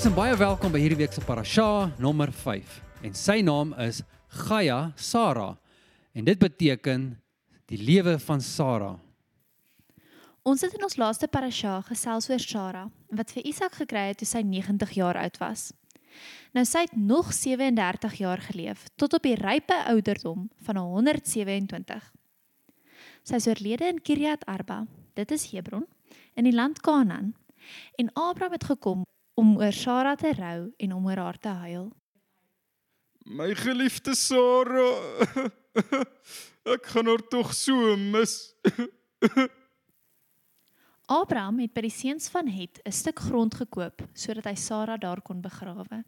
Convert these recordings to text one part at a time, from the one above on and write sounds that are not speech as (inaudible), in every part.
maats en baie welkom by hierdie week se parasha nommer 5. En sy naam is Gaia Sara. En dit beteken die lewe van Sara. Ons het in ons laaste parasha gesels oor Sara wat vir Isak gekry het toe sy 90 jaar oud was. Nou sy het nog 37 jaar geleef tot op die rype ouderdom van 127. Sy is oorlede in Kiriat Arba, dit is Hebron, in die land Kanaan. En Abraham het gekom om oor Sara te rou en om oor haar te huil. My geliefde Sarah. (laughs) Ek gaan haar tog so mis. (laughs) Abraham het by die seuns van Het 'n stuk grond gekoop sodat hy Sara daar kon begrawe.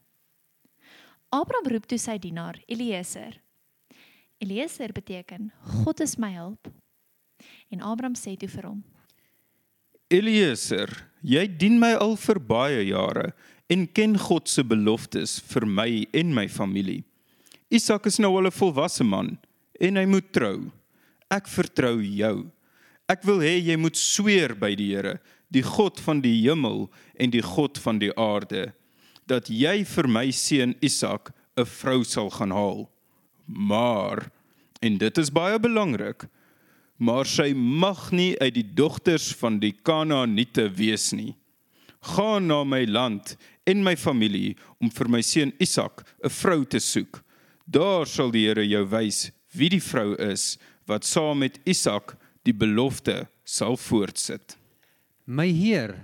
Abraham roep toe sy dienaar Eliezer. Eliezer beteken God is my hulp. En Abraham sê toe vir hom: Eliezer, jy dien my al vir baie jare en ken God se beloftes vir my en my familie. Isak is nou al 'n volwasse man en hy moet trou. Ek vertrou jou. Ek wil hê jy moet sweer by die Here, die God van die hemel en die God van die aarde, dat jy vir my seun Isak 'n vrou sal gaan haal. Maar en dit is baie belangrik, maar sy mag nie uit die dogters van die Kanaaniete wees nie. Gaan na my land en my familie om vir my seun Isak 'n vrou te soek. Daar sal die Here jou wys wie die vrou is wat saam met Isak die belofte sal voortsit. My Heer,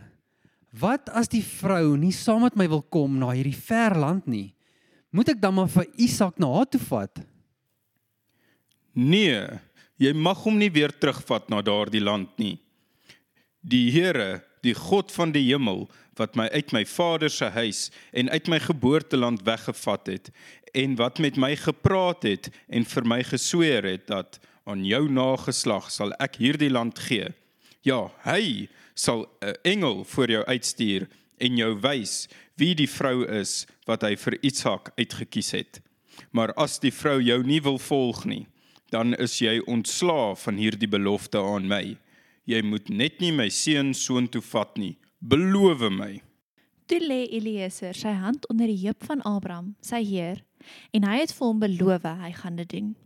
wat as die vrou nie saam met my wil kom na hierdie ver land nie? Moet ek dan maar vir Isak na haar toe vat? Nee, jy mag hom nie weer terugvat na daardie land nie. Die Here, die God van die hemel wat my uit my vader se huis en uit my geboorteland weggevat het en wat met my gepraat het en vir my gesweer het dat aan jou nageslag sal ek hierdie land gee. Ja, hy sal 'n engel voor jou uitstuur en jou wys wie die vrou is wat hy vir Isak uitgekies het. Maar as die vrou jou nie wil volg nie, dan is jy ontslaaf van hierdie belofte aan my. Jy moet net nie my seun soontoe vat nie. Beloof my. Toe lê Eliezer sy hand onder die heup van Abraham, sy heer, en hy het vir hom beloof hy gaan dit doen.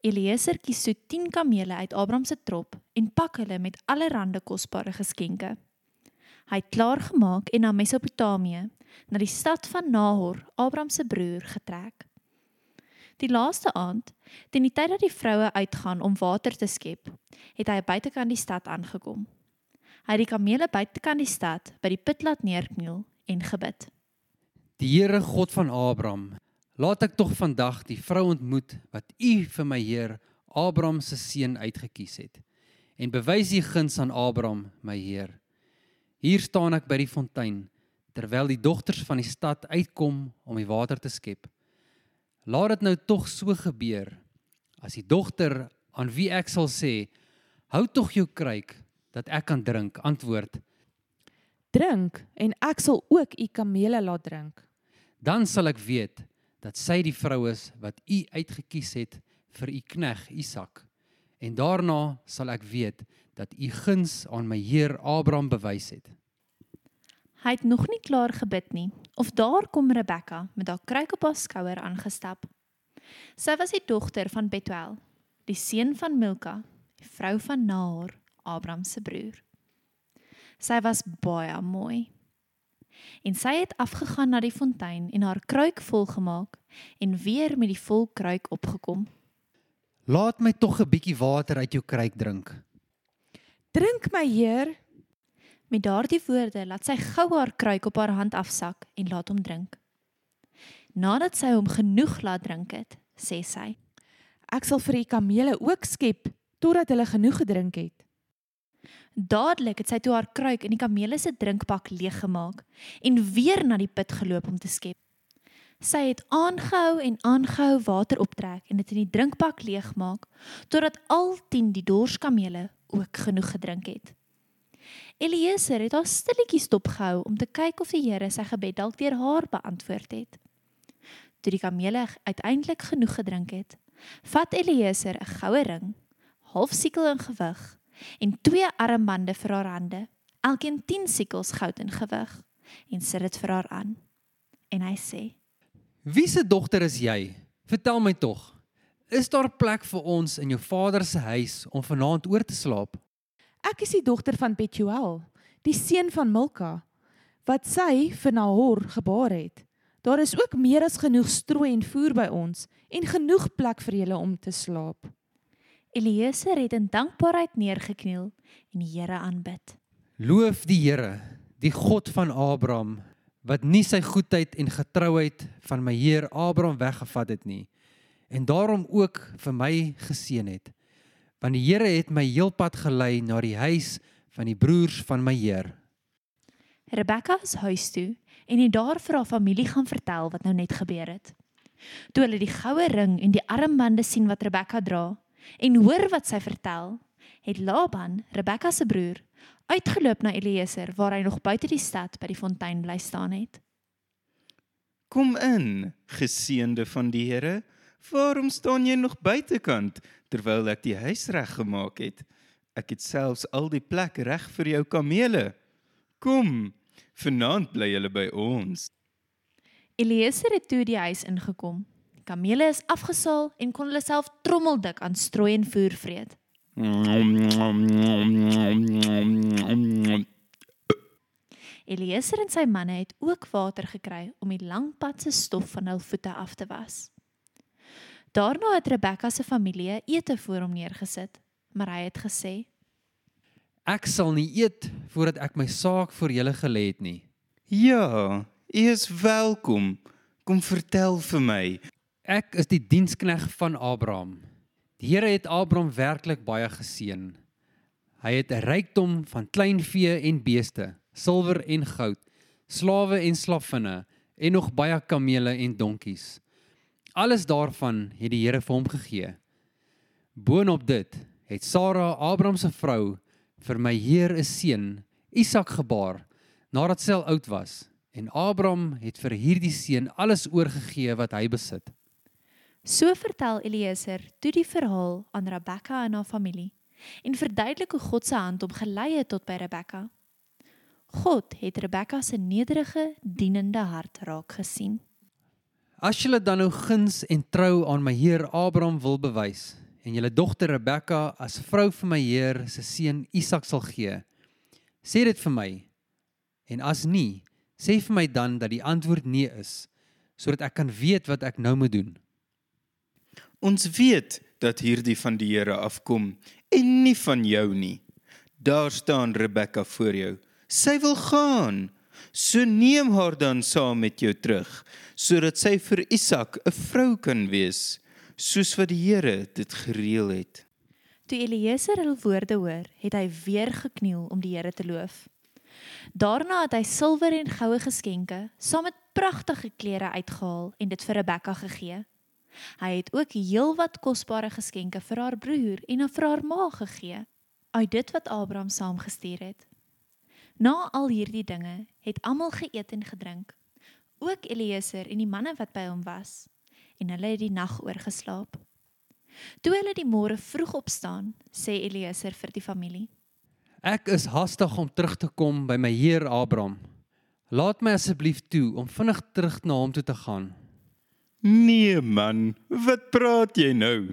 Eliezer kies so 10 kamele uit Abraham se trop en pak hulle met allerlei kosbare geskenke. Hy het klaar gemaak en na Mesopotamië, na die stad van Nahor, Abraham se broer, getrek. Die laaste aand, teen die tyd dat die vroue uitgaan om water te skep, het hy buitekant die stad aangekom. Hy het die kamele buitekant die stad by die put laat neerkniel en gebid. Die Here God van Abraham, laat ek tog vandag die vrou ontmoet wat U vir my Heer Abraham se seun uitgekies het. En bewys U guns aan Abraham, my Heer. Hier staan ek by die fontein terwyl die dogters van die stad uitkom om die water te skep. Laat dit nou tog so gebeur as die dogter aan wie ek sal sê, hou tog jou kruik dat ek kan drink, antwoord, Drink en ek sal ook u kamele laat drink. dan sal ek weet dat sy die vrou is wat u uitgekies het vir u knegg Isak. En daarna sal ek weet dat u guns aan my Heer Abraham bewys het. Hy het nog nie klaar gebid nie, of daar kom Rebekka met haar kruik op haar skouer aangestap. Sy was die dogter van Betuel, die seun van Milka, die vrou van Nahor, Abraham se broer. Sy was baie mooi. En sy het afgegaan na die fontein en haar kruik volgemaak en weer met die vol kruik opgekom. Laat my tog 'n bietjie water uit jou kruik drink. Drink my heer, Met daardie woorde laat sy gou haar kruik op haar hand afsak en laat hom drink. Nadat sy hom genoeg laat drink het, sê sy: ek sal vir u kamele ook skep totdat hulle genoeg gedrink het. Dadelik het sy toe haar kruik in die kamele se drinkbak leeggemaak en weer na die put geloop om te skep. Sy het aangehou en aangehou water optrek en dit in die drinkbak leegmaak totdat al 10 die dorskamele ook genoeg gedrink het. Eliezer het haar stilletjies dopgehou om te kyk of die Here sy gebed dalk deur haar beantwoord het. Toe die kamele uiteindelik genoeg gedrink het, vat Eliezer 'n goue ring, half siekel in gewig, en twee armbande vir haar hande, elkeen 10 siekels goud in gewig, en sit dit vir haar aan. En hy sê: Wie se dogter is jy? Vertel my tog. Is daar plek vir ons in jou vader se huis om vanaand oor te slaap? Ek is die dogter van Betuel, die seun van Milka, wat sy vir Nahor gebaar het. Daar is ook meer as genoeg strooi en voer by ons en genoeg plek vir julle om te slaap. Eliezer het in dankbaarheid neergekniel en die Here aanbid. Loof die Here, die God van Abraham, wat nie sy goedheid en getrouheid van my Heer Abraham weggevat het nie en daarom ook vir my geseën het. Want die Here het my heelpad gelei na die huis van die broers van my Heer. Rebekka is huis toe en het daar vir haar familie gaan vertel wat nou net gebeur het. Toe hulle die goue ring en die armbande sien wat Rebekka dra en hoor wat sy vertel, het Laban, Rebekka se broer, uitgeloop na Eliezer waar hy nog buite die stad by die fontein bly staan het. Kom in, geseënde van die Here. Waarom staan jy nog buitekant terwyl ek die huis reggemaak het? Ek het selfs al die plek reg vir jou kamele. Kom, vanaand bly julle by ons. Eliezer het toe die huis ingekom. Kamele is afgesaal en kon hulle self trommeldik aan strooi en voer vreet. Eliezer en sy manne het ook water gekry om die lang pad se stof van hul voete af te was. Daarna het Rebekka se familie ete voor hom neergesit, maar hy het gesê: Ek sal nie eet voordat ek my saak vir julle gelê het nie. Ja, u is welkom. Kom vertel vir my. Ek is die dienskneg van Abraham. Die Here het Abraham werklik baie geseën. Hy het 'n rykdom van kleinvee en beeste, silwer en goud, slawe en slavinne en nog baie kamele en donkies. Alles daarvan het die Here vir hom gegee. Boonop dit het Sara, Abraham se vrou, vir my Heer 'n seun, Isak gebaar nadat sy al oud was. En Abraham het vir hierdie seun alles oorgegee wat hy besit. So vertel Eliezer toe die verhaal aan Rebekka en haar familie en verduidelik hoe God se hand hom gelei het tot by Rebekka. God het Rebekka se nederige, dienende hart raak gesien. As julle dan nou guns en trou aan my Heer Abraham wil bewys en julle dogter Rebekka as vrou vir my Heer se seun Isak sal gee, sê dit vir my. En as nie, sê vir my dan dat die antwoord nee is, sodat ek kan weet wat ek nou moet doen. Ons weet dat hierdie van die Here afkom en nie van jou nie. Daar staan Rebekka voor jou. Sy wil gaan. So neem haar dan saam met jou terug, sodat sy vir Isak 'n vrou kan wees, soos wat die Here dit gereël het. Toe Eliezer hul woorde hoor, het hy weer gekniel om die Here te loof. Daarna het hy silwer en goue geskenke saam met pragtige klere uitgehaal en dit vir Rebekka gegee. Hy het ook heelwat kosbare geskenke vir haar broer en vir haar ma gegee uit dit wat Abraham saamgestuur het. Na al hierdie dinge het almal geëet en gedrink, ook Eliezer en die manne wat by hom was, en hulle het die nag oorgeslaap. Toe hulle die môre vroeg opstaan, sê Eliezer vir die familie: Ek is haastig om terug te kom by my Heer Abraham. Laat my asseblief toe om vinnig terug na hom toe te gaan. Nee man, wat praat jy nou?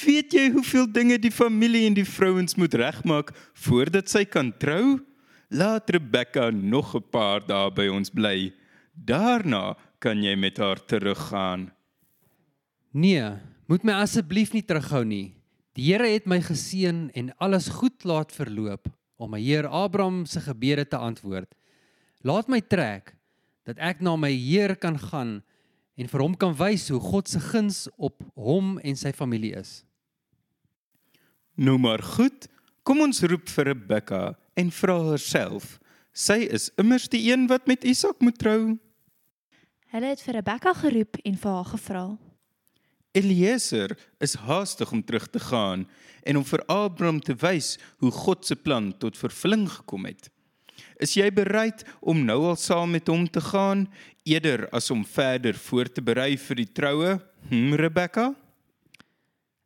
Weet jy hoeveel dinge die familie en die vrouens moet regmaak voordat sy kan trou? Laat Rebekka nog 'n paar dae by ons bly. Daarna kan jy met haar teruggaan. Nee, moet my asseblief nie terughou nie. Die Here het my geseën en alles goed laat verloop om my Heer Abraham se gebede te antwoord. Laat my trek dat ek na my Heer kan gaan en vir hom kan wys hoe God se guns op hom en sy familie is. Nou maar goed, kom ons roep vir Rebekka en vra haar self. Sy is immers die een wat met Isak moet trou. Hulle het vir Rebekka geroep en vir haar gevra: Eliezer is haastig om terug te gaan en om vir Abraham te wys hoe God se plan tot vervulling gekom het. Is jy bereid om nou al saam met hom te gaan eerder as om verder voor te berei vir die troue? Hm, Rebekka?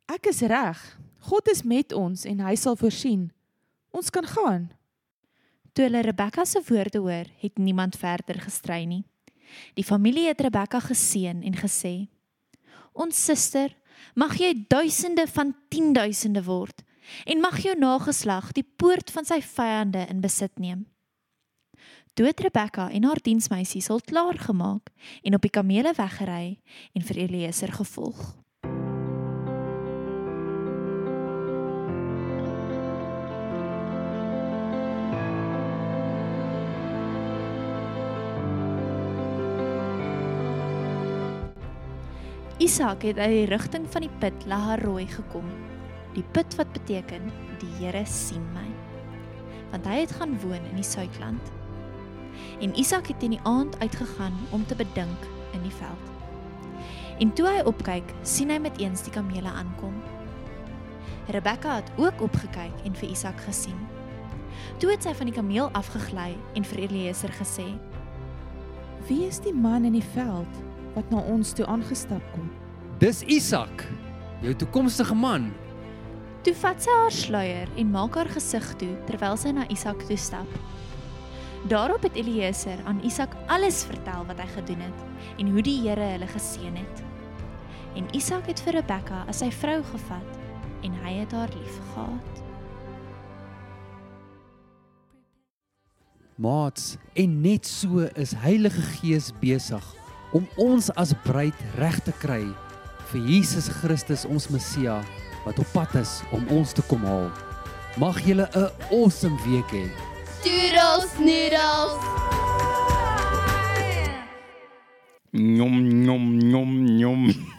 Ek is reg. God is met ons en hy sal voorsien. Ons kan gaan. Toe hulle Rebekka se woorde hoor, het niemand verder gestry nie. Die familie het Rebekka geseën en gesê: "Ons suster, mag jy duisende van tienduisende word en mag jou nageslag die poort van sy vyande in besit neem." Het Rebekka en haar diensmeisies al klaar gemaak en op die kamele weggery en vir Eliezer gevolg. Isak het uit die rigting van die put Laharoi gekom. Die put wat beteken die Here sien my. Want hy het gaan woon in die Suidland. En Isak het in die aand uitgegaan om te bedink in die veld. En toe hy opkyk, sien hy met eens die kamele aankom. Rebekka het ook opgekyk en vir Isak gesien. Toe het sy van die kameel afgegly en vir Eliezer gesê: Wie is die man in die veld wat na ons toe aangestap kom? Dis Isak, jou toekomstige man. Toe vat sy haar sluier en maak haar gesig toe terwyl sy na Isak toe stap. Daarop het Eliezer aan Isak alles vertel wat hy gedoen het en hoe die Here hulle geseën het. En Isak het vir Rebekka as sy vrou gevat en hy het haar liefgehad. Maats, en net so is Heilige Gees besig om ons as bruid reg te kry vir Jesus Christus ons Messia wat op pad is om ons te kom haal. Mag julle 'n awesome week hê. og snurr oss. Njom, njom, njom, njom.